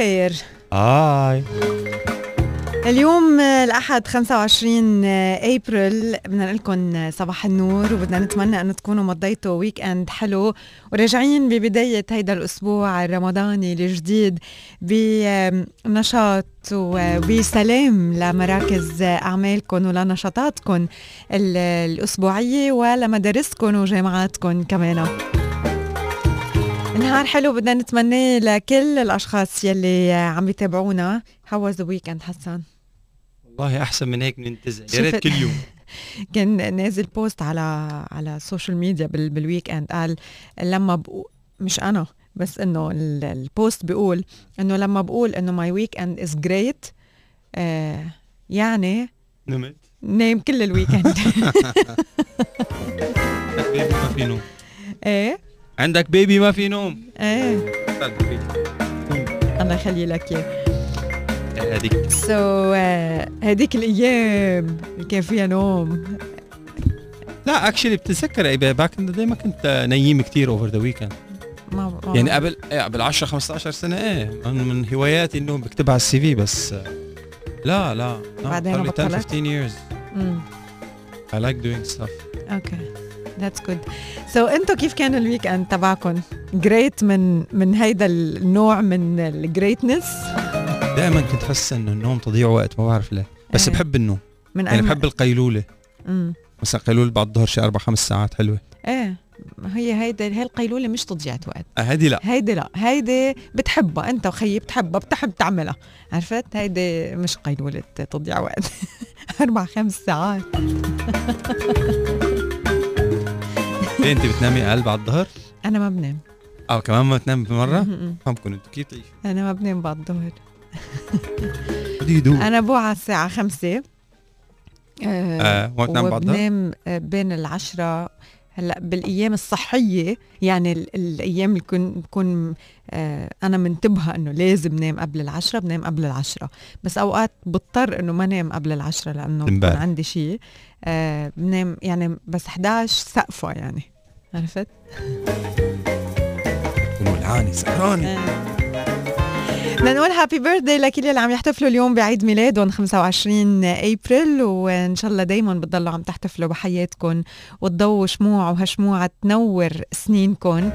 الخير. هاي اليوم الأحد 25 أبريل بدنا نقول لكم صباح النور وبدنا نتمنى أن تكونوا مضيتوا ويك أند حلو. وراجعين ببداية هيدا الأسبوع الرمضاني الجديد بنشاط وبسلام لمراكز أعمالكم ولنشاطاتكم الأسبوعية ولمدارسكم وجامعاتكم كمان. نهار حلو بدنا نتمناه لكل الأشخاص يلي عم يتابعونا. how's the weekend حسن والله أحسن من هيك ننتزع يا ريت كل يوم. كان نازل بوست على على ال social media بال weekend قال لما بقول مش أنا بس إنه البوست بيقول إنه لما بقول إنه my weekend is great يعني نمت. نايم كل ال weekend ما في نوم. إيه؟ عندك baby ما في نوم. إيه. الله يخلي لك إياه. هذيك. so هذيك الأيام اللي كان فيها نوم. لا actually بتتذكر back in the ما كنت نام كثير over the weekend ما يعني قبل إيه قبل 10 15 سنة إيه من, من هواياتي إنه بكتبها على ال CV بس لا لا بعدين 10 بطلت؟ 15 years. امم I like doing stuff. okay that's good so أنتم كيف كان ال weekend تبعكم؟ great من من هيدا النوع من ال greatness دائما كنت حس إنه النوم تضيع وقت ما بعرف ليه. بس إيه. بحب النوم. من يعني بحب القيلولة. امم مثلا قيلوله بعد الظهر شي أربع خمس ساعات حلوة. إيه. هي هيدا هي القيلولة مش تضيعة وقت. آه هذه لا. هيدي لا. هيدي بتحبها. انت وخيي بتحبها بتحب تعملها. عرفت؟ هيدي مش قيلولة تضيع وقت. أربع خمس ساعات. إيه انت بتنامي أقل بعد الظهر؟ أنا ما بنام آه كمان ما بتنامي بمره؟ فهمكم أنتوا كيف تعيشوا؟ أنا ما بنام بعد الظهر أنا بوعى على الساعة خمسة آه ما بتنام بعد الظهر؟ وبنام آه، بين العشرة هلأ بالأيام الصحية يعني ال- الأيام اللي بكون بكون آه أنا منتبهة إنه لازم نام قبل العشرة بنام قبل العشرة بس أوقات بضطر إنه ما نام قبل العشرة لأنه بكون. عندي شيء آه بنام يعني بس 11 سقفة يعني عرفت؟ ولعاني سهراني. بدنا نقول هابي بيرثداي لكل اللي عم يحتفلوا اليوم بعيد ميلادهم 25 ابريل وإن شاء الله دايما بتضلوا عم تحتفلوا بحياتكم وتضووا شموع وهالشموع تنور سنينكم.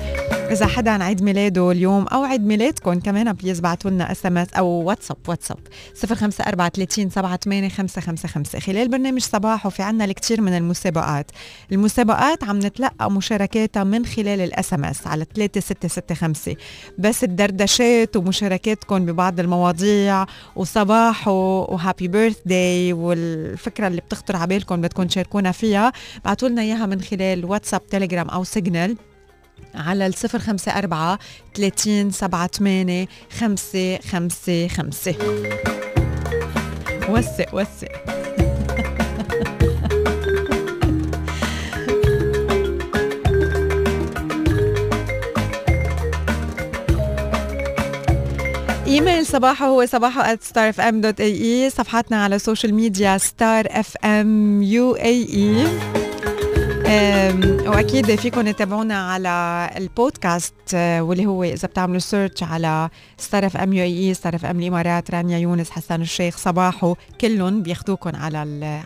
إذا حدا عن عيد ميلاده اليوم أو عيد ميلادكم كمان please بعتوا لنا SMS أو واتساب واتساب 054 38 555 خلال برنامج صباحو وفي عنا الكثير من المسابقات. المسابقات عم نتلقى مشاركاتها من خلال ال SMS على 3665 بس الدردشات ومشاركاتكم ببعض المواضيع وصباحو و happy birthday والفكرة اللي بتخطر على بالكم بدكم تشاركونا فيها بعتوا لنا إياها من خلال واتساب تليجرام أو سيجنال. على ال 054 30 78 5 5 5 وسع وسع. إيميل صباحه هو sabaho at starfm.ae صفحتنا على ال social media ستار اي اي وأكيد فيكم تتابعونا على البودكاست آه، واللي هو إذا بتعملوا search على ستار أف إم UAE ستار أف إم الإمارات رانيا يونس حسان الشيخ صباحو كلهم بياخذوكم على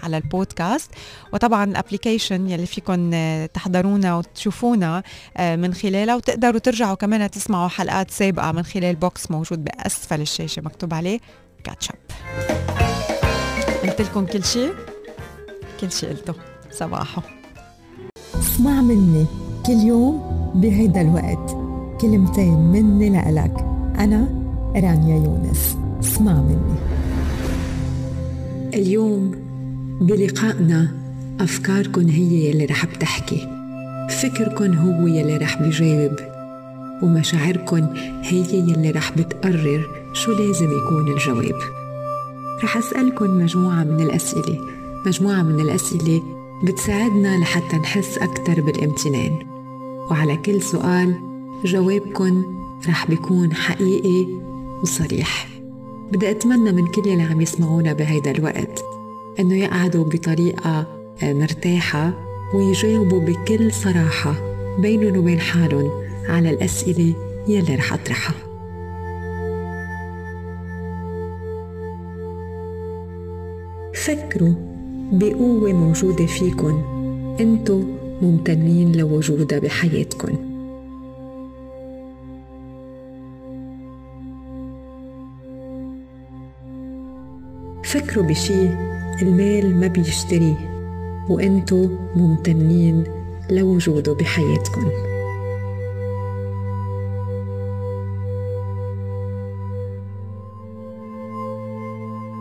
على البودكاست. وطبعا ال application يلي فيكم آه، تحضرونا وتشوفونا آه، من خلالها وتقدروا ترجعوا كمان تسمعوا حلقات سابقة من خلال box موجود بأسفل الشاشة مكتوب عليه. كاتشب قلت لكم كل شيء؟ كل شيء قلته. صباحو. اسمع مني كل يوم بهيدا الوقت كلمتين مني لإلك. أنا رانيا يونس. اسمع مني. اليوم بلقائنا أفكاركن هي يلي رح بتحكي. فكركن هو يلي رح بيجاوب ومشاعركن هي يلي رح بتقرر شو لازم يكون الجواب. رح أسألكن مجموعة من الأسئلة. مجموعة من الأسئلة بتساعدنا لحتى نحس أكثر بالامتنان. وعلى كل سؤال جوابكن رح بيكون حقيقي وصريح. بدي أتمنى من كل اللي عم يسمعونا بهيدا الوقت إنه يقعدوا بطريقة آه، مرتاحة ويجاوبوا بكل صراحة بينهم وبين حالهم على الأسئلة يلي رح أطرحها. فكروا بقوة موجودة فيكن. انتو ممتنين لوجودها بحياتكن. فكروا بشي المال ما بيشتريه وانتو ممتنين لوجوده بحياتكم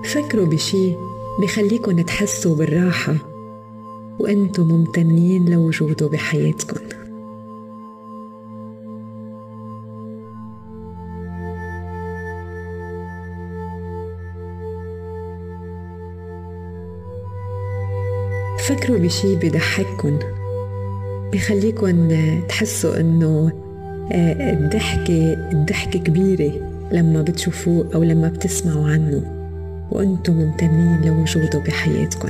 فكروا بشي بخليكن تحسوا بالراحة وانتو ممتنين لوجوده بحياتكم. فكروا بشي بضحككن بخليكن تحسوا إنه آه، الضحكة الضحكة كبيرة لما بتشوفوه أو لما بتسمعوا عنه. وأنتم ممتنين لوجوده بحياتكم.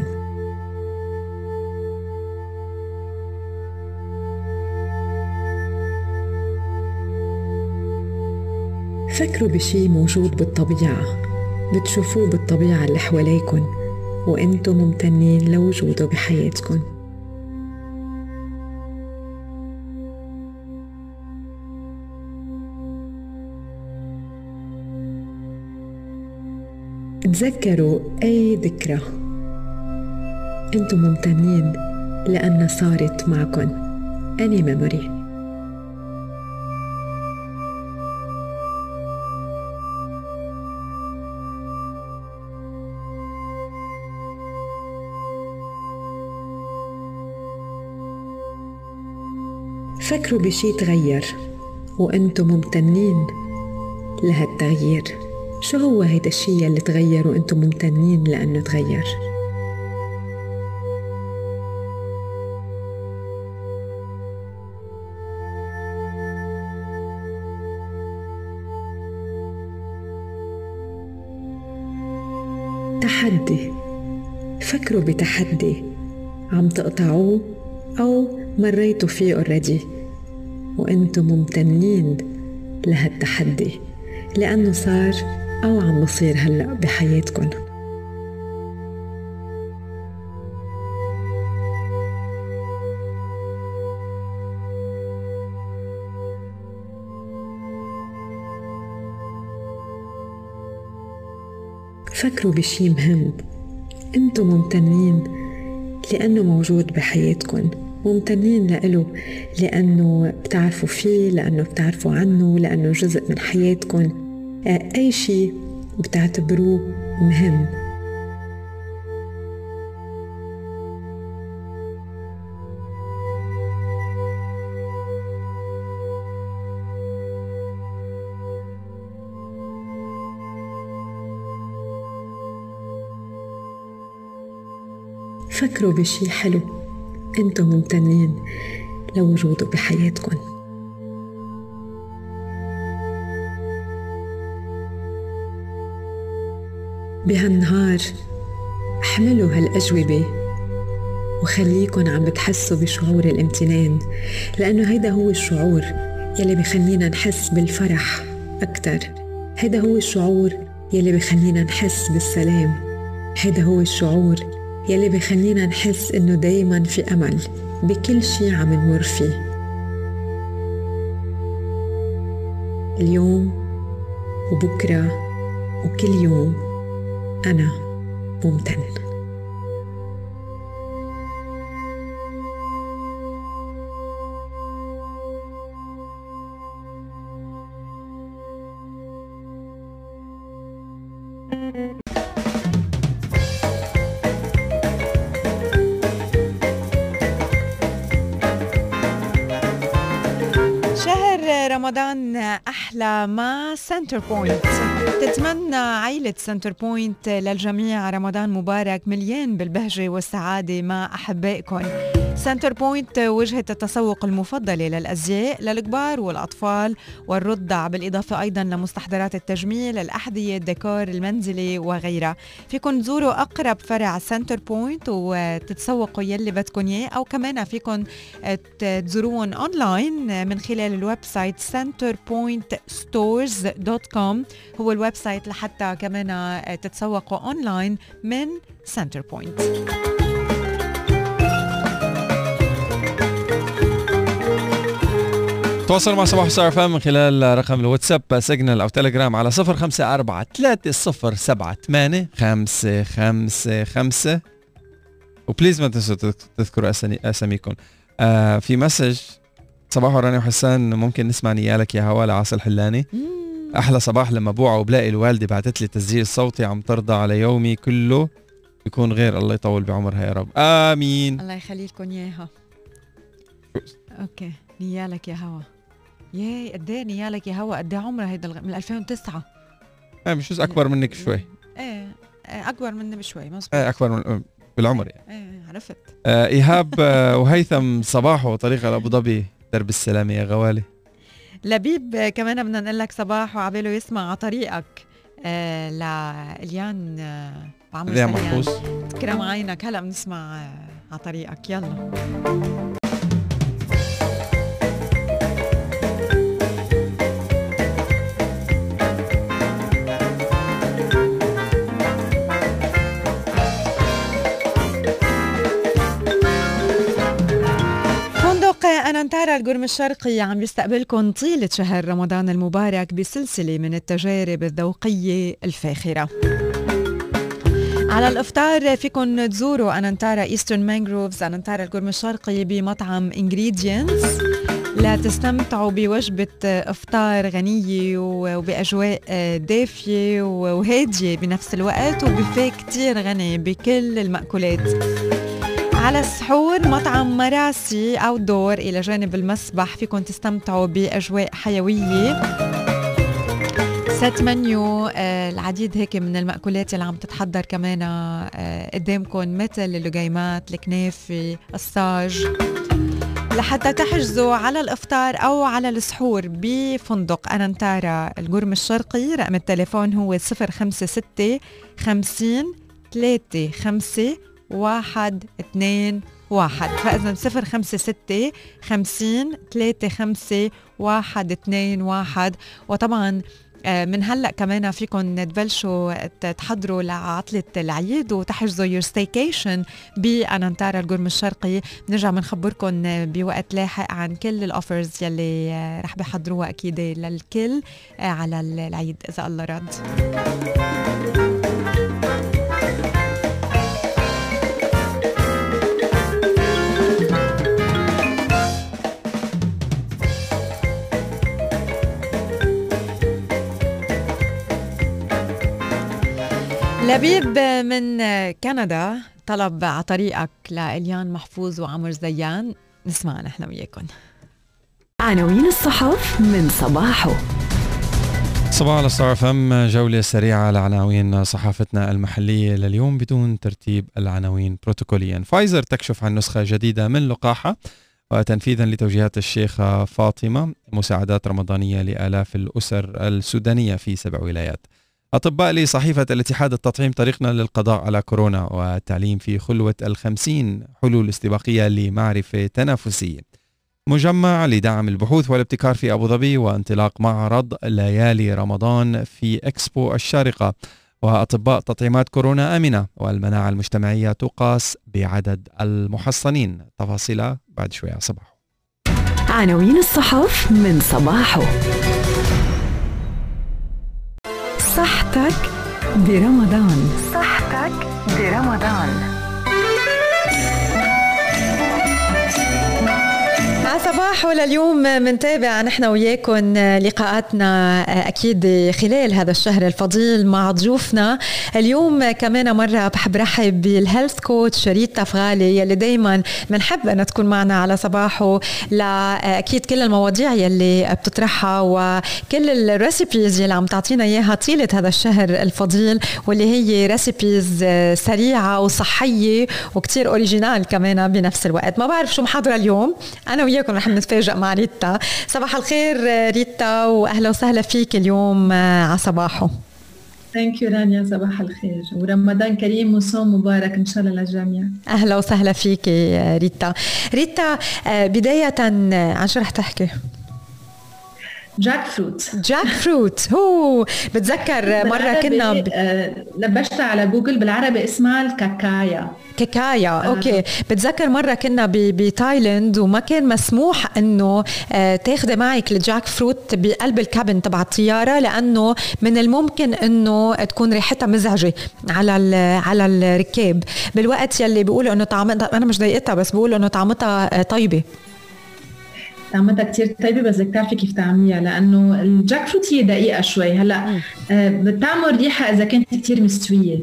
فكروا بشي موجود بالطبيعة. بتشوفوه بالطبيعة اللي حواليكن. وأنتم ممتنين لوجوده بحياتكم تذكروا أي ذكرى؟ أنتم ممتنين لأنها صارت معكم. أني ميموري فكروا بشي تغير وأنتم ممتنين لهالتغيير. شو هو هيدا الشي اللي تغير وأنتم ممتنين لأنه تغير؟ تحدي. فكروا بتحدي. عم تقطعوه أو مريتوا فيه اوريدي وأنتم ممتنين لهالتحدي. لأنه صار أو عم بصير هلأ بحياتكم فكروا بشي مهم. أنتم ممتنين لأنه موجود بحياتكم ممتنين لإله لأنه بتعرفوا فيه لأنه بتعرفوا عنه لأنه جزء من حياتكم آه، أي شيء بتعتبروه مهم. فكروا بشي حلو. أنتم ممتنين لوجوده بحياتكم. بهالنهار أحملوا هالأجوبة وخليكن عم بتحسوا بشعور الامتنان لأنه هيدا هو الشعور يلي بخلينا نحس بالفرح أكتر. هيدا هو الشعور يلي بخلينا نحس بالسلام. هيدا هو الشعور يلي بخلينا نحس إنه دايما في أمل بكل شي عم نمر فيه. اليوم وبكرة وكل يوم أنا ممتن رمضان أحلى مع سنتر بوينت. تتمنى عائلة سنتر بوينت للجميع رمضان مبارك مليان بالبهجة والسعادة مع أحبائكم. سنتر بوينت وجهة التسوق المفضلة للأزياء للكبار والأطفال والرضع بالإضافة أيضا لمستحضرات التجميل الأحذية الديكور المنزلي وغيرها. فيكن تزوروا أقرب فرع سنتر بوينت وتتسوقوا يلي بدكم إياه أو كمان فيكن تزوروهم أونلاين من خلال ال website centerpointstores.com هو ال website لحتى كمان تتسوقوا أونلاين من سنتر بوينت. تواصلوا مع صباحو ستار أف إم من خلال رقم الواتساب سيجنال أو تليجرام على 054 307 خمسة خمسة خمسة. و please ما تنسوا تذكروا أساميكم. آه في message صباحو رانيا وحسان ممكن نسمع نيالك يا هوا لعاصي الحلاني أحلى صباح لما بوعى وبلاقي الوالدة بعثت لي تسجيل صوتي عم ترضى على يومي كله. يكون خير الله يطول بعمرها يا رب. آمين. الله يخلي لكم إياها. okay. نيالك يا هوا ياي قد إيه نيالك يا هوا قد إيه عمرها هيدا من 2009 إيه مش أكبر منك شوي. إيه أكبر مني بشوي مزبوط إيه أكبر من بالعمر يعني. إيه عرفت. آه إيهاب آه وهيثم صباح وطريقه لابو ظبي درب السلامة يا غوالي. لبيب كمان بدنا نقول لك صباح وعباله يسمع على طريقك. آه لإليان آه سليان محفوظ. تكرم عينك. هلا بنسمع آه على طريقك. يلا. أنانتارا القرم الشرقي عم يستقبلكم طيلة شهر رمضان المبارك بسلسلة من التجارب الذوقية الفاخرة. على الإفطار فيكم تزوروا أنانتارا ايسترن مانجروفز أنانتارا القرم الشرقي بمطعم انجريدينتس لتستمتعوا بوجبة إفطار غنية وبأجواء دافية وهادية بنفس الوقت وبوفيه كتير غني بكل المأكولات. على السحور مطعم مراسي أو دور إلى جانب المسبح فيكم تستمتعوا بأجواء حيوية. سيت منيو آه العديد هيك من المأكولات اللي عم تتحضر كمان آه قدامكم مثل اللقيمات الكنافة الصاج لحتى تحجزوا على الإفطار أو على السحور بفندق أنانتارا القرم الشرقي رقم التليفون هو 056 50 3 5 واحد اثنين واحد. فإذا صفر خمسة ستة خمسين ثلاثة خمسة واحد اثنين واحد. وطبعا من هلأ كمان فيكم تبلشوا تحضروا لعطلة العيد وتحجزوا your staycation بأنانتارا القرم الشرقي. بنرجع بنخبركم بوقت لاحق عن كل ال offers يلي رح بحضروها أكيد للكل على العيد إذا الله رد لبيب من كندا طلب على طريقك لإليان محفوظ وعمر زيان. نسمع نحن وياكم عناوين الصحف من صباحه. صباح على ستار فم جولة سريعة على عناوين صحافتنا المحلية لليوم بدون ترتيب العناوين بروتوكوليا. فايزر تكشف عن نسخة جديدة من لقاحها وتنفيذا لتوجيهات الشيخة فاطمة مساعدات رمضانية لآلاف الأسر السودانية في سبع ولايات. أطباء لصحيفة الاتحاد التطعيم طريقنا للقضاء على كورونا والتعليم في خلوة الخمسين حلول استباقية لمعرفة تنافسية مجمع لدعم البحوث والابتكار في أبو ظبي وانطلاق معرض ليالي رمضان في إكسبو الشارقة. وأطباء تطعيمات كورونا آمنة والمناعة المجتمعية تقاس بعدد المحصنين. تفاصيلها بعد شوية. صباح عناوين الصحف من صباحه صحتك برمضان. صحتك برمضان. صباحو لليوم منتابع نحن وياكم لقاءاتنا أكيد خلال هذا الشهر الفضيل مع ضيوفنا. اليوم كمان مرة بحب رحب بال health coach ريتا فغالي يلي دائما بنحب انها تكون معنا على صباحو. لأكيد كل المواضيع يلي بتطرحها وكل ال recipes يلي عم تعطينا إياها طيلة هذا الشهر الفضيل واللي هي recipes سريعة وصحية وكتير original كمان بنفس الوقت. ما بعرف شو محضره اليوم. أنا وياكم رح نتفاجئ مع ريتا. صباح الخير ريتا وأهلا وسهلا فيك اليوم على صباحه. ثانك يو رانيا. صباح الخير. ورمضان كريم وصوم مبارك إن شاء الله للجميع. أهلا وسهلا فيك ريتا. ريتا بداية عن شو رح تحكي؟ jackfruit jack fruit هو بتذكر مرة كنا ب... نبشتها على جوجل بالعربي اسمها الكاكايا. كاكايا. آه. okay. بتذكر مرة كنا بتايلاند وما كان مسموح إنه تاخذي معك الجاك فروت بقلب ال cabin تبع الطيارة لأنه من الممكن إنه تكون ريحتها مزعجة على على الركاب. بالوقت يلي بيقولوا إنه طعمتها أنا مش ضايقتها بس بيقولوا إنه طعمتها طيبة. طعمتها كتير. طيبة بس بدك تعرفي كيف تعمليها؟ لأنه الجاك فروت هي دقيقة شوي. هلأ آه بتعمل ريحة إذا كانت كتير مستوية.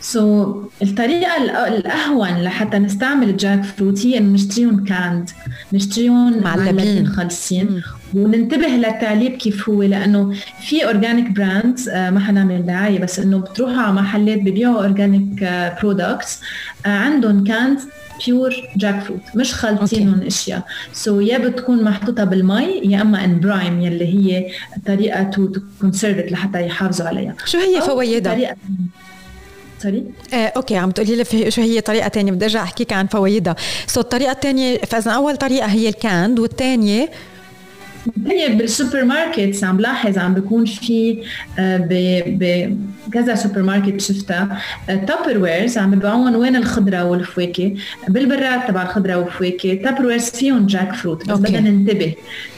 so, الطريقة الأهون لحتى نستعمل الجاك فروت هي إنه نشتريهم canned. نشتريهم معلبين خالصين وننتبه للتعليب كيف هو. لأنه في organic brands آه ما حنعمل دعاية بس إنه بتروحوا على محلات ببيعوا organic products عندهم canned pure jackfruit مش خالطينهم إشياء. so, يا بتكون محطوطة بالمي يا أما in brine يلي هي طريقة to conserve it لحتى يحافظوا عليها. شو هي فوائدها؟ طريقه sorry آه، okay عم تقولي لي شو هي طريقة ثانية بدي أرجع أحكيك عن فوائدها. so, الطريقة الثانية فإذا أول طريقة هي ال canned والثانيه هي بالسوبر ماركت عم لاحظ عم بيكون في بكذا سوبر ماركت شفتها. Tupperwares عم ببيعون وين الخضرة والفواكه؟ بالبراد تبع الخضرة والفواكه. Tupperwares فيهم جاك فروت بس بدنا ننتبه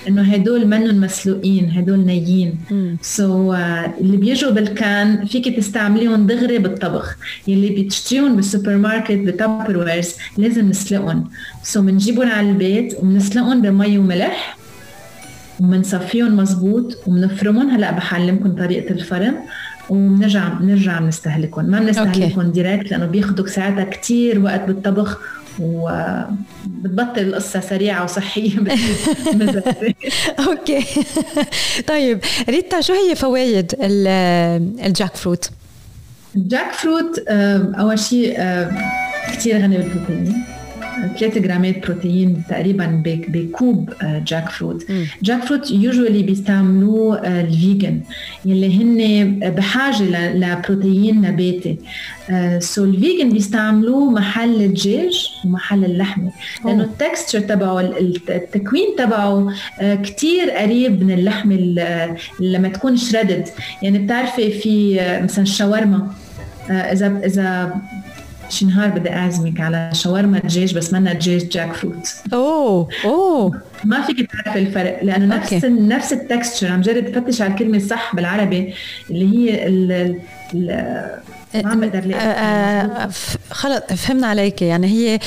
إنه هدول منهم مسلوقين هدول نيين. so, uh, اللي بيجوا بال can فيك تستعمليهم دغري بالطبخ. يلي بتشتريهم بالسوبر ماركت ب Tupperwares لازم نسلقهم so, بنجيبهم على البيت وبنسلقهم بمي وملح. وبنصفيهم مزبوط وبنفرمهم هلا بعلمكم طريقة الفرم وبنرجع بنرجع بنستهلكهم ما بنستهلكهم direct لأنه بياخذوا ساعتها كثير وقت بالطبخ وبتبطل القصة سريعة وصحية. Okay. طيب ريتا شو هي فوائد ال jackfruit؟ ال jackfruit أول شيء كثير غني بالبروتين. 3 جرامات بروتين تقريبا بكوب jackfruit. jackfruit usually بيستعملوه ال vegan. يلي هن بحاجة لبروتين نباتي. so ال vegan بيستعملوه محل الدجاج ومحل اللحمة. لأنه ال texture تبعه التكوين تبعه كتير قريب من اللحمة لما تكون shredded يعني بتعرفي في مثلا الشاورما اذا إذا شي نهار بدي أعزمك على شاورما دجاج بس منا دجاج جاك فروت. أوه أوه. ما فيك تعرفي الفرق لأنه نفس okay. نفس ال texture عم جرب فتش على الكلمة الصح بالعربي اللي هي ال ال ما عم بقدر خلص فهمنا عليك يعني هي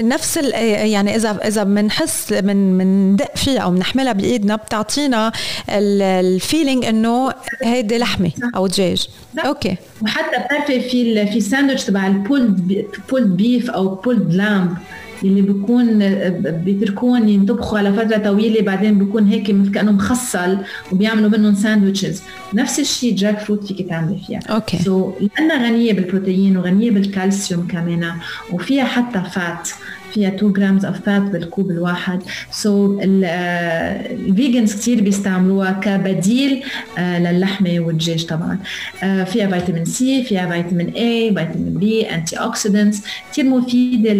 نفس يعني اذا إذا بنحس من بندوق فيها أو بنحملها بإيدنا بتعطينا ال feeling إنه هيدي لحمة أو دجاج. okay. وحتى بتعرفي في في ساندويتش تبع ال pulled pulled beef أو pulled lamb اللي بيكون بيتركون ينطبخوا على فترة طويلة بعدين بيكون هيك مثل كانه مفصل وبيعملوا منهم sandwiches. نفس الشيء جاك فروت فيك تعملي فيها. okay. so, لأنها غنية بالبروتين وغنية بالكالسيوم كمان وفيها حتى fat. فيها 2 grams of fat بالكوب الواحد. so, ال vegans كثير بيستعملوها كبديل للحمة والدجاج طبعا. فيها فيتامين C فيها فيتامين A فيتامين B antioxidants كثير مفيده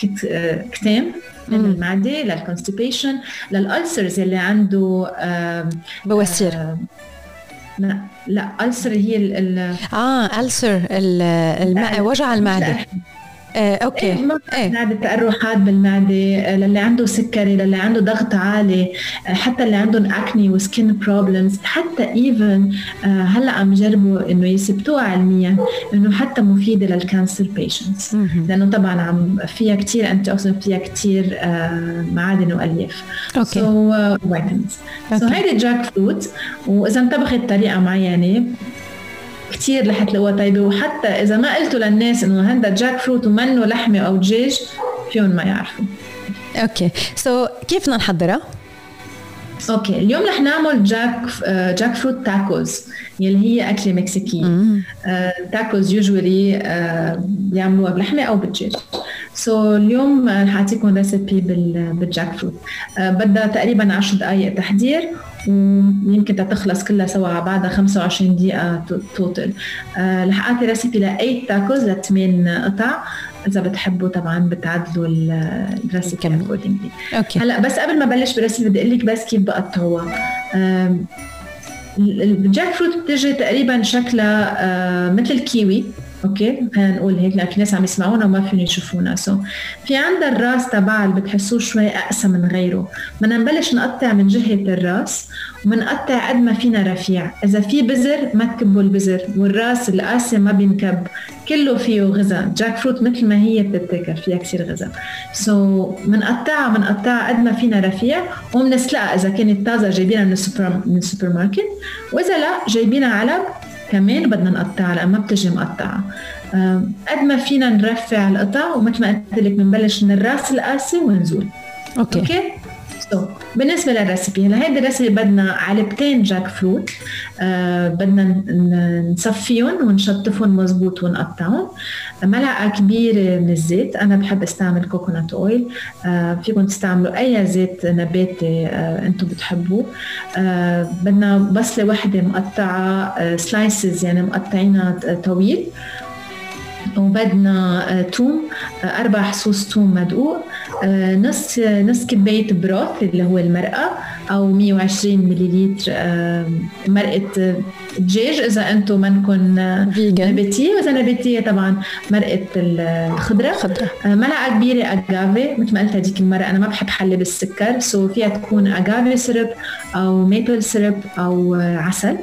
للكتام من المعده لل constipation لل ulcers اللي عنده بواسير لا لا ulcer هي ال آه ulcer وجع المعدة. آه، okay. إيه، ما إيه. تقرحات بالمعدة آه، للي عنده سكري للي عنده ضغط عالي آه، حتى اللي عندهم acne و skin problems حتى even هلأ عم جربوا إنه يثبتوها علميا إنه حتى مفيدة لل cancer patients. لأنه طبعا عم فيها كثير antioxidant فيها كثير معادن وألياف. okay. so vitamins so. هيدي جاك فروت وإذا انطبخت بطريقه معينة كثير رح تلاقوها طيبه وحتى إذا ما قلتوا للناس إنه هذا جاك فروت ومنه لحمة أو دجاج فيهم ما يعرفوا. okay. so كيف بدنا نحضرها؟ okay. اليوم رح نعمل jack آه، jackfruit tacos يلي هي أكلة مكسيكية. مم. tacos usually بيعملوها بلحمة أو بالدجاج. so, اليوم آه، رح أعطيكم recipe بال jackfruit. آه، بدها تقريبا 10 دقائق تحضير. ويمكن تخلص كلها سوا على بعضها 25 دقيقة تو- total آه، رح أعطي recipe لأي تاكوز لثمان قطع إذا بتحبوا طبعا بتعدلوا ال- ال recipe. accordingly okay. هلأ بس قبل ما بلش بال recipe بدي أقول لك بس كيف بقطعوها. الجاك فروت بتجي تقريبا شكلها آه، مثل الكيوي. okay؟ خلينا نقول هيك لأن في ناس عم يسمعونا وما فيهم يشوفونا. so في عندها الراس تبعها اللي بتحسوه شوي أقسى من غيره. بدنا نبلش نقطع من جهة الراس ومنقطع قد ما فينا رفيع. إذا في بزر ما تكبوا البزر والراس القاسي ما بينكب. كله فيه غذاء. جاك فروت مثل ما هي بتتاكل فيها كثير غذاء. so بنقطعها بنقطعها قد ما فينا رفيع وبنسلقها إذا كانت طازة جايبينها من السوبر من السوبر ماركت. وإذا لا جايبينها علب كمان بدنا نقطعها لأن ما بتجي مقطعة. آم، قد ما فينا نرفع القطع ومثل ما قلت لك بنبلش من الراس القاسي ونزول. okay. okay؟ so بالنسبة لل recipe هلا هيدي ال recipe بدنا علبتين جاك فروت آه بدنا نصفيهم ونشطفهم مزبوط ونقطعهم. ملعقة كبيرة من الزيت أنا بحب أستعمل coconut oil آه فيكم تستعملوا أي زيت نباتي آه أنتم بتحبوه. آه بدنا بصلة واحدة مقطعة آه slices يعني مقطعينها طويل. وبدنا آه، توم آه، أربع فصوص توم مدقوق. آه، نص نص كباية broth اللي هو المرقة أو 120 مليلتر مرقة آه، دجاج. إذا أنتم منكم vegan نباتية. وإذا نباتية طبعا مرقة ال- الخضرة. خضرة. ملعقة كبيرة agave مثل ما قلت هذيك المرة أنا ما بحب حلي بالسكر. so فيها تكون agave syrup أو maple syrup أو آه، عسل.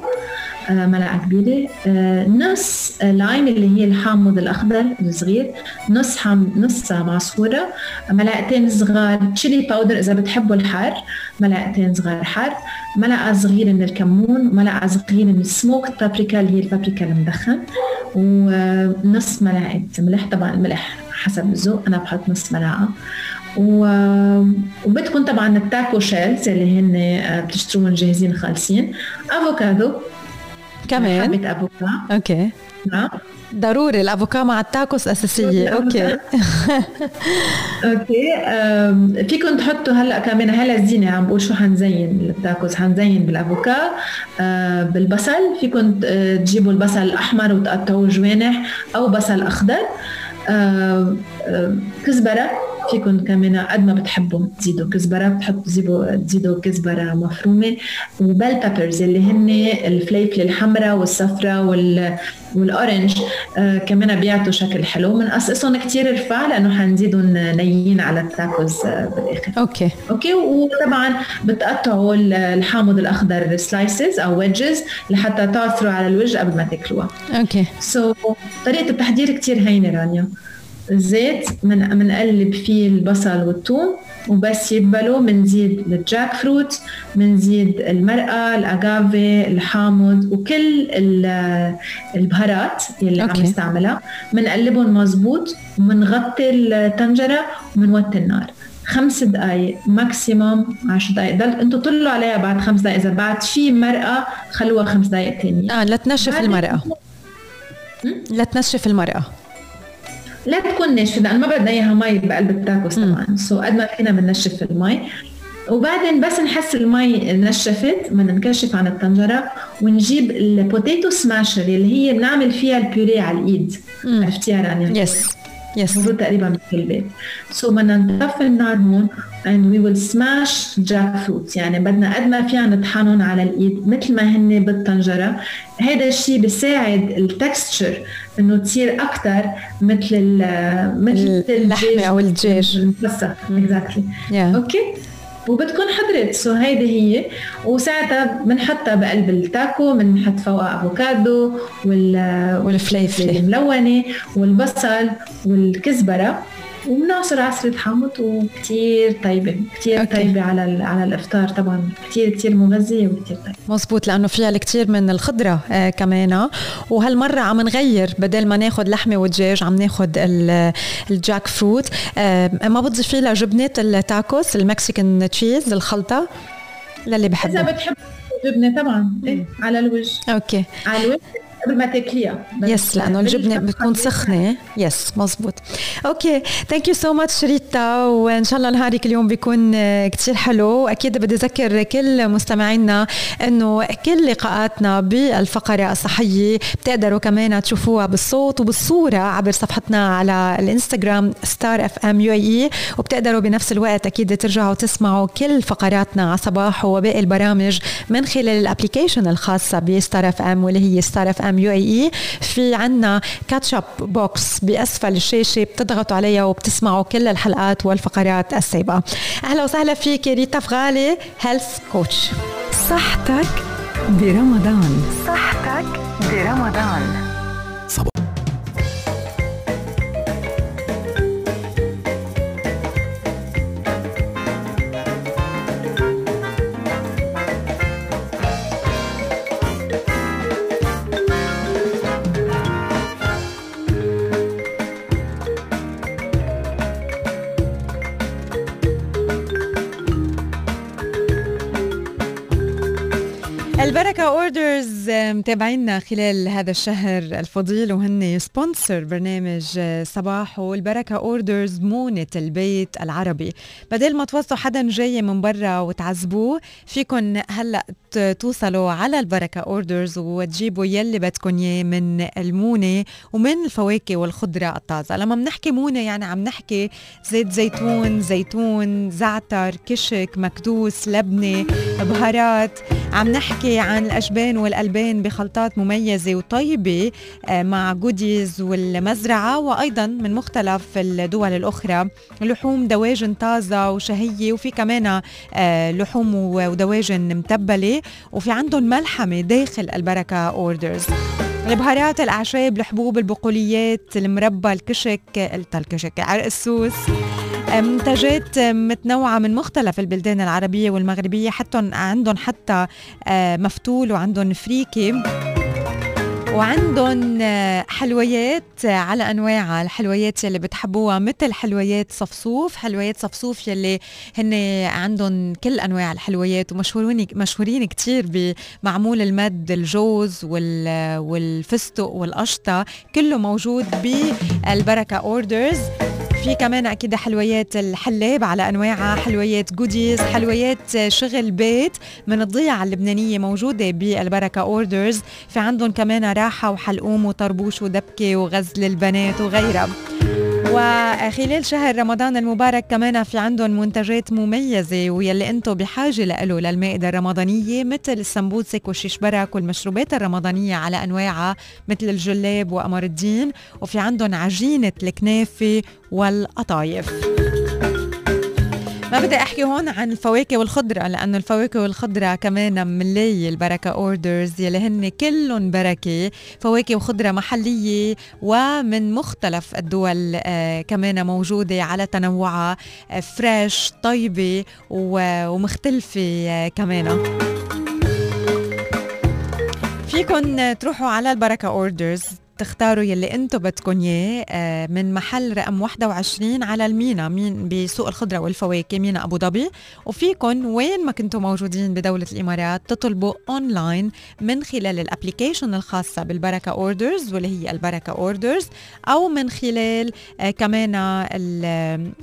ملعقه كبيره آه، نص lime اللي هي الحامض الأخضر الصغير نص حام نص معصورة. ملعقتين صغار chili powder إذا بتحبوا الحار. ملعقتين صغار حار. ملعقه صغيره من الكمون. ملعقه صغيره من ال smoked paprika اللي هي البابريكا المدخن. ونص ملعقه ملح. طبعا الملح حسب الذوق. أنا بحط نص ملعقة. و... وبدكم طبعا ال taco shells اللي هن آه، بتشتروهم جاهزين خالصين. أفوكادو. كمان؟ حبة افوكادو okay. نعم. ضروري الأفوكا مع التاكوس أساسية. okay. okay. فيكم تحطوا هلأ كمان هلأ الزينة عم بقول شو حنزين التاكوز حنزين بالأفوكا. أه، بالبصل فيكم أه، تجيبوا البصل الأحمر وتقطعوه جوانح أو بصل أخضر. أه، كزبرة. فيكم كمان قد ما بتحبوا تزيدوا كزبرة بتحطوا تزيدوا تزيدوا كزبرة مفرومة و bell peppers اللي هن الفليفلة الحمراء والصفراء وال وال orange آه كمان بيعطوا شكل حلو. بنقصقصهم كثير رفع لأنه حنزيدهم نيين على التاكوز آه بالآخر. okay. okay؟ وطبعا بتقطعوا ال- الحامض الأخضر slices أو wedges لحتى تعصروا على الوجه قبل ما تاكلوها. okay. so so, طريقة التحضير كثير هينة رانيا. الزيت من منقلب فيه البصل والثوم وبس يدبلوا. بنزيد الجاك فروت بنزيد المرقة ال agave الحامض وكل ال- البهارات اللي عم okay. نستعملها. بنقلبهم مزبوط وبنغطي الطنجره وبنوطي النار. خمس دقائق maximum 10 دقائق ضل أنتوا طلوا عليها بعد خمس دقائق إذا بعد في مرقة خلوها خمس دقائق ثانية آه لتنشف المرقة. لتنشف المرقة. لا تكون ناشفة لأنه ما بدنا إياها مي بقلب التاكوس. طبعا. so قد ما فينا بننشف المي وبعدين بس نحس المي نشفت بدنا نكشف عن الطنجرة ونجيب ال potato smasher اللي هي بنعمل فيها البيوري على الإيد. عرفتيها رانيا؟ yes yes موجود تقريبا بكل بيت. so بدنا نطفي النار هون and we will smash jack fruit. يعني بدنا قد ما فينا نطحنهم على الإيد مثل ما هن بالطنجرة. هذا الشيء بيساعد ال texture إنه تصير أكثر مثل مثل اللحمة أو الدجاج المفسخ. exactly okay وبتكون حضرت. so هيدي هي. وساعتها بنحطها بقلب التاكو بنحط فوقها أفوكادو وال والفليفلة. الملونة والبصل والكزبرة. وبنعصر عصرة حامض وكتير طيبة كتير okay. طيبة على على الإفطار طبعا كتير كتير مغذية وكتير طيبة. مزبوط لأنه فيها الكثير من الخضرة آه كمان. وهالمرة عم نغير بدل ما ناخد لحمة ودجاج عم ناخد الجاك فروت. آه ما بتضيفي لها جبنة التاكوس ال Mexican cheese الخلطة. للي بحبه. إذا بتحب جبنة طبعا إيه على الوجه. okay. على الوجه. قبل ما تاكليها. yes لأنه الجبنة بتكون سخنة. yes مزبوط okay. Thank you so much ريتا وإن شاء الله نهارك اليوم بيكون كتير حلو. واكيد بدي أذكر كل مستمعينا إنه كل لقاءاتنا بالفقرة الصحية بتقدروا كمان تشوفوها بالصوت وبالصورة عبر صفحتنا على الإنستغرام ستار اف ام يو اي وبتقدروا بنفس الوقت أكيد ترجعوا تسمعوا كل فقراتنا على صباح وباقي البرامج من خلال ال application الخاصة بستار اف ام واللي هي ستار اف ام أم يو إي إي في عنا catch-up box بأسفل الشاشه بتضغطوا عليها وبتسمعوا كل الحلقات والفقرات السابقة. أهلا وسهلا فيك ريتا فغالي health coach صحتك برمضان. صحتك برمضان. متابعينا خلال هذا الشهر الفضيل وهن sponsor برنامج آه، صباح والبركة اوردرز مونة البيت العربي. بدل ما توصوا حدا جاي من برا وتعذبوه فيكن هلأ توصوا على البركة اوردرز وتجيبوا يلي بدكم إياه من المونة ومن الفواكه والخضرة الطازة. لما بنحكي مونة يعني عم نحكي زيت زيتون زيتون زعتر كشك مكدوس لبنة بهارات. عم نحكي عن الأجبان والألبان بخلطات مميزة وطيبة آه، مع جوديز والمزرعة وأيضا من مختلف الدول الأخرى. لحوم دواجن طازة وشهية وفي كمان آه، لحوم ودواجن متبلة. وفي عندهم ملحمة داخل البركة أوردرز البهارات الأعشاب الحبوب البقوليات المربى الكشك الكشك عرق السوس. منتجات متنوعة من مختلف البلدان العربية والمغربية حتى عندهم حتى آه، مفتول وعندهم فريكي وعندهم حلويات على انواعها الحلويات يلي بتحبوها مثل حلويات صفصوف. حلويات صفصوف يلي هن عندهم كل أنواع الحلويات ومشهورين مشهورين كثير بمعمول المد الجوز والفستق والقشطة. كله موجود بالبركة اوردرز في كمان أكيد حلويات الحلاب على انواعها حلويات جوديز حلويات شغل بيت من الضيعة اللبنانية موجودة بالبركة اوردرز في عندهم كمان راحة وحلقوم وطربوش ودبكة وغزل البنات وغيرها. وخلال شهر رمضان المبارك كمان في عندهم منتجات مميزة ويلي أنتم بحاجة له للمائدة الرمضانية مثل السمبوسك والشيشبرك والمشروبات الرمضانية على أنواعها مثل الجلاب وقمر الدين. وفي عندهم عجينة الكنافة والقطايف. ما بدي أحكي هون عن الفواكه والخضرة لأنه الفواكه والخضرة كمان ملاي البركة Orders يلي هن كلهم بركة فواكه وخضرة محلية ومن مختلف الدول آه كمان موجودة على تنوعها آه fresh طيبة ومختلفة آه كمان. فيكن تروحوا على البركة Orders تختاروا يلي أنتم بدكم اياه آه، من محل رقم 21 على المينا مين بسوق الخضرة والفواكه مينا أبو ظبي. وفيكم وين ما كنتم موجودين بدولة الإمارات تطلبوا اونلاين من خلال ال application الخاصة بالبركة اوردرز واللي هي البركة Orders أو من خلال آه، كمان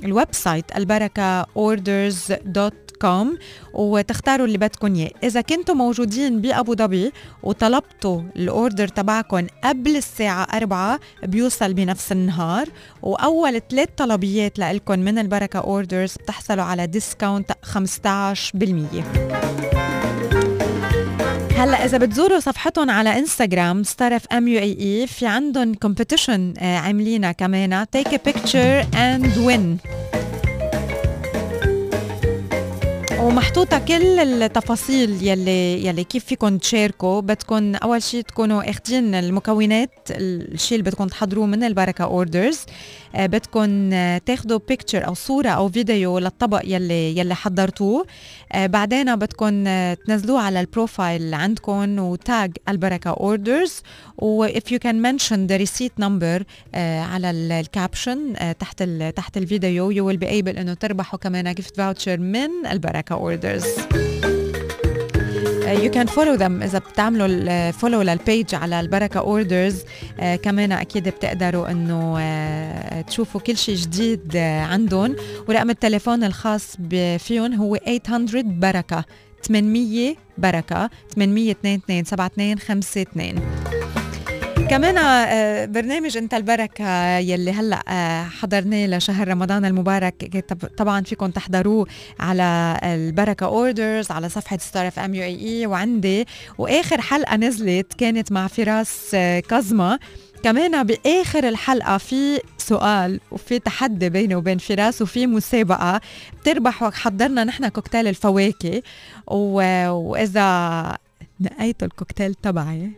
ال website البركة Orders dot com وتختاروا اللي بدكم إياه. إذا كنتوا موجودين بأبو ظبي وطلبتوا ال order تبعكم قبل الساعة 4 بيوصل بنفس النهار وأول ثلاث طلبيات لكم من البركة Orders بتحصلوا على discount 15% هلأ إذا بتزوروا صفحتهم على انستغرام Star FM UAE في عندهم competition عاملينها كمان take a picture and win ومحطوطة كل التفاصيل يلي يلي كيف فيكم تشاركوا. بدكم أول شيء تكونوا اخذين المكونات الشيء اللي بدكم تحضروه من البركة Orders آه، بدكم تاخذوا picture أو صورة أو فيديو للطبق يلي يلي حضرتوه. آه، بعدين بدكم تنزلوه على ال profile عندكم و tag البركة Orders و if you can mention the receipt number آه، على ال caption تحت تحت الفيديو you will be able إنه تربحوا كمان gift voucher من البركة Orders you can follow them إذا بتعملوا follow لل page على البركة Orders uh, كمان أكيد بتقدروا إنه uh, تشوفوا كل شيء جديد uh, عندهم. ورقم التليفون الخاص فيهم هو 800 بركة 800 بركة 822 7252 كمان آه، برنامج انت البركة يلي هلأ آه، حضرناه لشهر رمضان المبارك طبعا فيكم تحضروه على البركة Orders على صفحة Star FM UAE وعندي وآخر حلقة نزلت كانت مع فراس آه، كازما. كمان بآخر الحلقة في سؤال وفي تحدي بيني وبين فراس وفي مسابقة بتربحوا حضرنا نحن كوكتيل الفواكه وإذا نقيت الكوكتيل تبعي.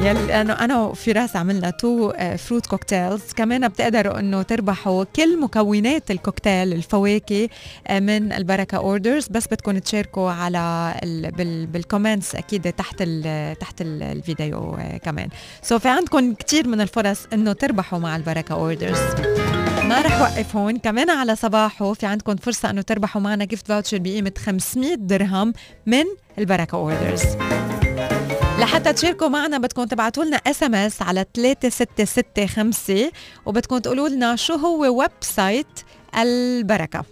يلي أنا أنا وفراس عملنا two fruit cocktails كمان بتقدروا إنه تربحوا كل مكونات الكوكتيل الفواكه آه، من البركة Orders بس بدكم تشاركوا على بال comments أكيد تحت ال تحت الفيديو آه، كمان. so so في عندكم كثير من الفرص إنه تربحوا مع البركة Orders ما رح وقف هون. كمان على صباحو في عندكم فرصة إنه تربحوا معنا gift voucher بقيمة 500 درهم من البركة Orders لحتى تشاركوا معنا بدكم تبعتوا لنا SMS على 3665 وبدكم تقولوا لنا شو هو website البركة.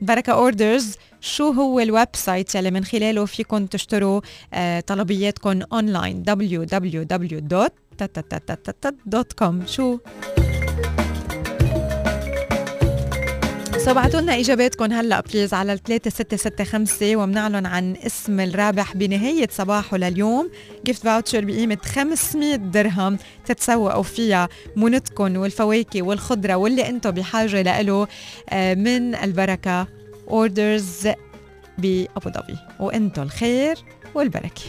بركة Orders شو هو ال website يلي من خلاله فيكم تشتروا طلبياتكم online www.com شو؟ so لنا اجاباتكم هلأ please على 3665 وبنعلن عن اسم الرابح بنهاية صباحو لليوم. gift voucher بقيمة 500 درهم تتسوقوا فيها مونتكم والفواكه والخضرة واللي أنتم بحاجة له آه، من البركة. Orders بأبو ظبي. وأنتم الخير والبركة.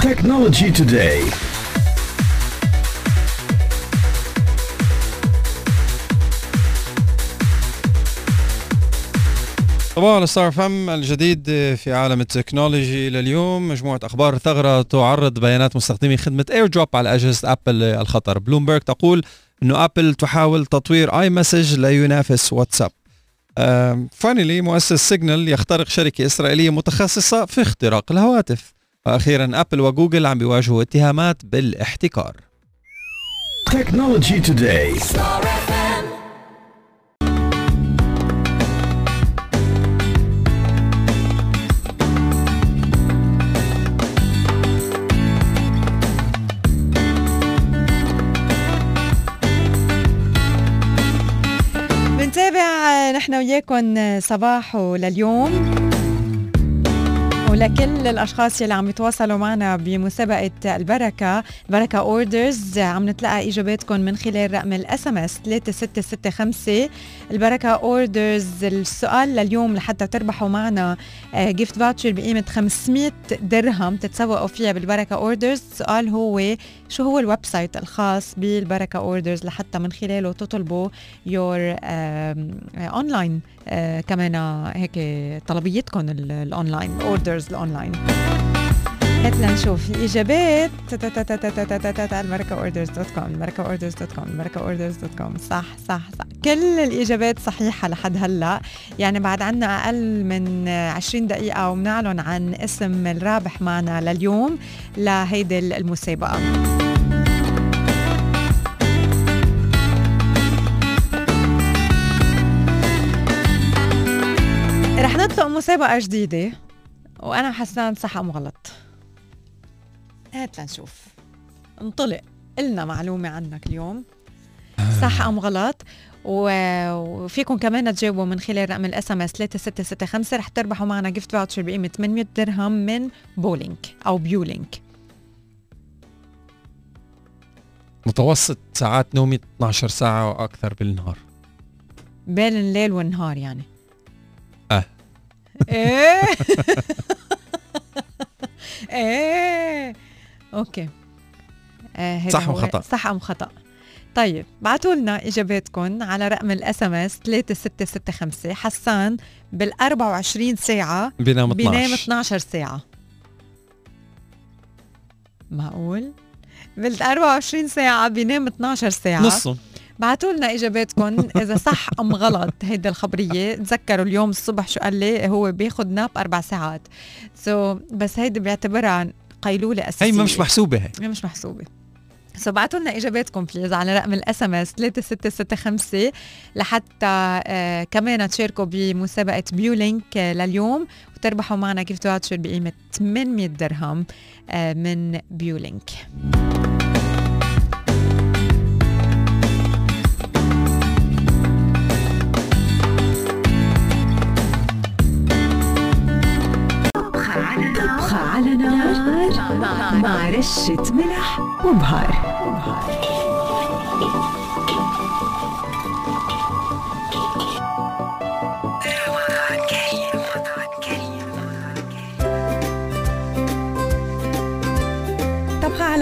Technology Today. صباحو Star FM الجديد في عالم التكنولوجي لليوم. مجموعة أخبار ثغرة تعرض بيانات مستخدمي خدمة AirDrop على أجهزة أبل الخطر. بلومبرج تقول أنه أبل تحاول تطوير iMessage لينافس واتساب. فانيلي مؤسس Signal يخترق شركة إسرائيلية متخصصة في اختراق الهواتف. وأخيرا أبل وجوجل عم بيواجهوا اتهامات بالاحتكار. Technology نحن وياكم صباحو لليوم. ولكل الأشخاص يلي عم يتواصلوا معنا بمسابقة البركة البركه Orders عم نتلقى إجاباتكم من خلال رقم ال SMS 3665 البركة Orders السؤال لليوم لحتى تربحوا معنا gift آه، voucher بقيمة 500 درهم تتسوقوا فيها بالبركة Orders السؤال هو شو هو ال website الخاص بالبركة Orders لحتى من خلاله تطلبوا your online آه كمان هيك طلبيتكم ال online orders ال online هات لنشوف الاجابات البركه Orders dot com البركه Orders dot com البركه Orders dot com صح صح صح كل الاجابات صحيحه لحد هلا يعني بعد عنا أقل من 20 دقيقه وبنعلن عن اسم الرابح معنا لليوم لهيدي المسابقه رح نطلق مسابقة جديدة وأنا حسان صح أم غلط هات لنشوف. انطلق. قلنا معلومة عنك اليوم. صح أم غلط؟ وفيكم كمان تجاوبوا من خلال رقم ال SMS 3665 رح تربحوا معنا gift voucher بقيمة 800 درهم من بولينك أو بيولينك متوسط ساعات نومي 12 ساعة وأكثر بالنهار. بين الليل والنهار يعني. آه. إيه. إيه. okay. آه صح هو- خطأ؟ صح أم خطأ. طيب بعتوا لنا اجاباتكم على رقم ال SMS 3665 حسان بال 24 ساعة بينام بينام 12 12 ساعة. معقول؟ بال 24 ساعة بينام 12 ساعة. نصهم. بعتوا لنا اجاباتكم إذا صح أم غلط هيدي الخبرية. تذكروا اليوم الصبح شو قال لي؟ هو بياخذ nap أربع ساعات. so so, بس هيدي بيعتبرها قيلولة أساسية. هي مش محسوبة هي. مش محسوبة. so بعتوا لنا إجاباتكم please على رقم ال SMS 3665 لحتى آه كمان تشاركوا بمسابقة بيولينك آه لليوم وتربحوا معنا gift voucher بقيمة 800 درهم آه من بيولينك طبخة على نار مع رشة ملح وبهار. طبخة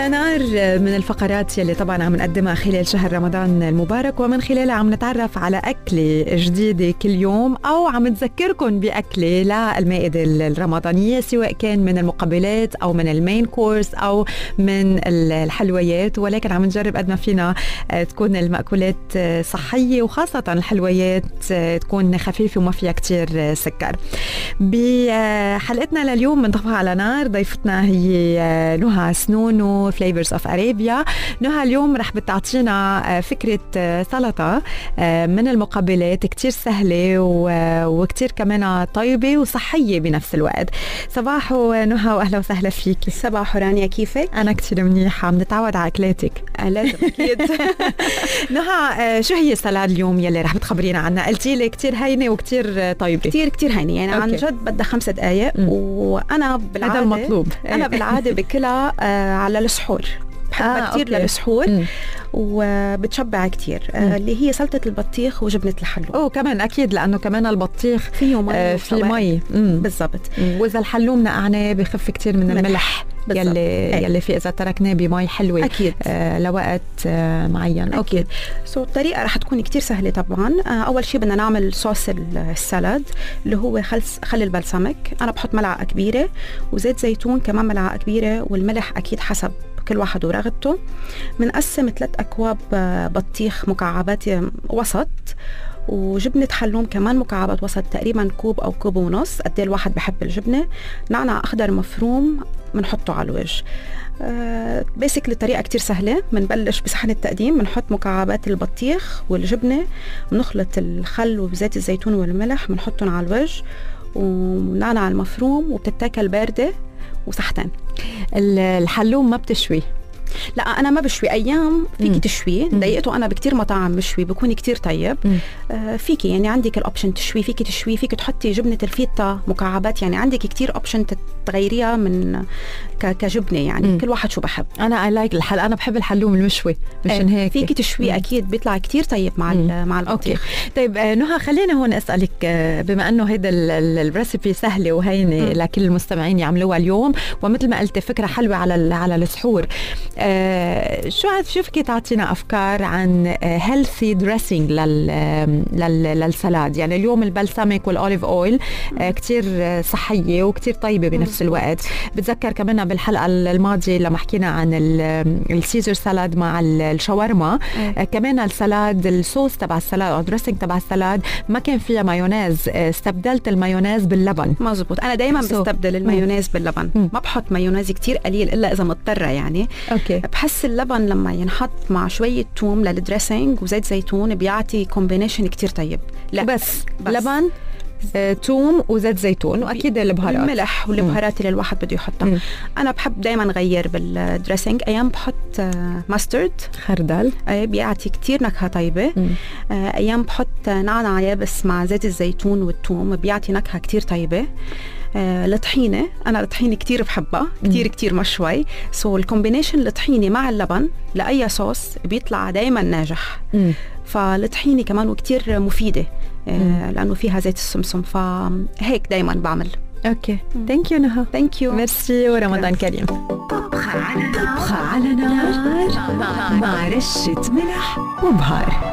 نار من الفقرات يلي طبعا عم نقدمها خلال شهر رمضان المبارك ومن خلالها عم نتعرف على أكلة جديدة كل يوم أو عم نذكركم بأكلة للمائدة الرمضانية سواء كان من المقبلات أو من ال main course أو من الحلويات. ولكن عم نجرب قد ما فينا آه، تكون المأكولات آه، صحية وخاصة الحلويات آه، تكون خفيفة وما فيها كتير آه، سكر. بحلقتنا لليوم من على نار ضيفتنا هي آه، نهى سنونو Flavors of Arabia نهى اليوم رح بتعطينا آه، فكرة آه، سلطة آه، من المقبلات كتير سهلة و- وكتير كمان طيبة وصحية بنفس الوقت. صباح نهى وأهلا وسهلا فيكي صباح رانيا كيفك؟ أنا كتير منيحة عم نتعود على أكلاتك. لازم أكيد. نهى شو هي السلاد اليوم يلي رح بتخبرينا عنها؟ قلتي لي كتير هينة وكتير طيبة. كثير كثير هينة. يعني عن أوكي. جد بدها خمس دقائق. وأنا بالعادة هذا المطلوب. أنا بالعادة باكلها آه، على السحور بحبها آه، كثير okay. للسحور مم. وبتشبع كثير مم. اللي هي سلطة البطيخ وجبنة الحلوم أوه كمان أكيد لأنه كمان البطيخ فيه مي آه، في. مي. بالضبط. وإذا الحلوم نقعناه بخف كتير من ملح. الملح بالضبط. يلي إيه. يلي في إذا تركناه بمي حلوة أكيد آه لوقت آه معين okay أكيد so الطريقة رح تكون كتير سهلة طبعا آه، أول شيء بدنا نعمل صوص ال- ال salad اللي هو خل خل البلسمك أنا بحط ملعقة كبيرة وزيت زيتون كمان ملعقة كبيرة والملح أكيد حسب كل واحد ورغبته بنقسم ثلاث أكواب آه، بطيخ مكعبات وسط. وجبنة حلوم كمان مكعبات وسط تقريبا كوب أو كوب ونص. قد إيه الواحد بحب الجبنة. نعنع أخضر مفروم بنحطه على الوجه بيسكلي الطريقة كتير سهلة. بنبلش بصحن التقديم بنحط مكعبات البطيخ والجبنة بنخلط الخل وزيت الزيتون والملح بنحطهم على الوجه ونعنع المفروم وبتتاكل باردة. وصحتين ال- الحلوم ما بتشوي لا أنا ما بشوي أيام فيكي مم. تشوي مم. ذايقته أنا بكتير مطاعم مشوي بكون كتير طيب. آه فيكي يعني عندك ال option تشوي فيكي تشوي فيكي تحطي جبنة الفيتا مكعبات يعني عندك كتير option تغيريها من كجبنة يعني مم. كل واحد شو بحب أنا I like الحل أنا بحب الحلوم المشوي مشان آه، هيك فيكي تشوي مم. أكيد بيطلع كتير طيب مع. ال- مع okay البطيخ طيب آه، نهى خلينا هون أسألك آه، بما أنه هيدا ال- ال- ال recipe سهلة وهينة. لكل المستمعين يعملوها اليوم ومثل ما قلتي فكرة حلوة على على السحور شو عاد شو فيك تعطينا أفكار عن healthy dressing لل لل- لل salad؟ يعني اليوم ال balsamic وال olive oil كثير صحية وكثير طيبة بنفس الوقت. بتذكر كمان بالحلقة الماضية لما حكينا عن ال- ال Caesar salad مع ال- الشاورما آه، كمان ال salad الصوص تبع ال salad أو dressing تبع ال salad ما كان فيها مايونيز آه، استبدلت المايونيز باللبن. مزبوط أنا دائما بستبدل المايونيز باللبن. ما بحط مايونيز كتير قليل إلا إذا مضطرة يعني. okay. بحس اللبن لما ينحط مع شوية توم لل dressing وزيت زيتون بيعطي combination كتير طيب. لا بس, بس. لبن آه، توم وزيت زيتون وأكيد البهارات. الملح والبهارات اللي الواحد بده يحطها. مم. أنا بحب دائما غير بال dressing أيام بحط mustard خردل. بيعطي كتير نكهة طيبة. آه، أيام بحط نعناع يابس مع زيت الزيتون والثوم بيعطي نكهة كتير طيبة. آه، الطحينة أنا الطحينة كتير بحبها كتير كتير مشوي. so ال combination الطحينة مع اللبن لأي صوص بيطلع دايما ناجح. مم. فالطحينة كمان وكتير مفيدة آه، مم. لأنه فيها زيت السمسم فهيك دايما بعمل. okay. thank you نهى. thank you merci ورمضان كريم. طبخة على نار طبخة على نار. مع رشة ملح. وبهار.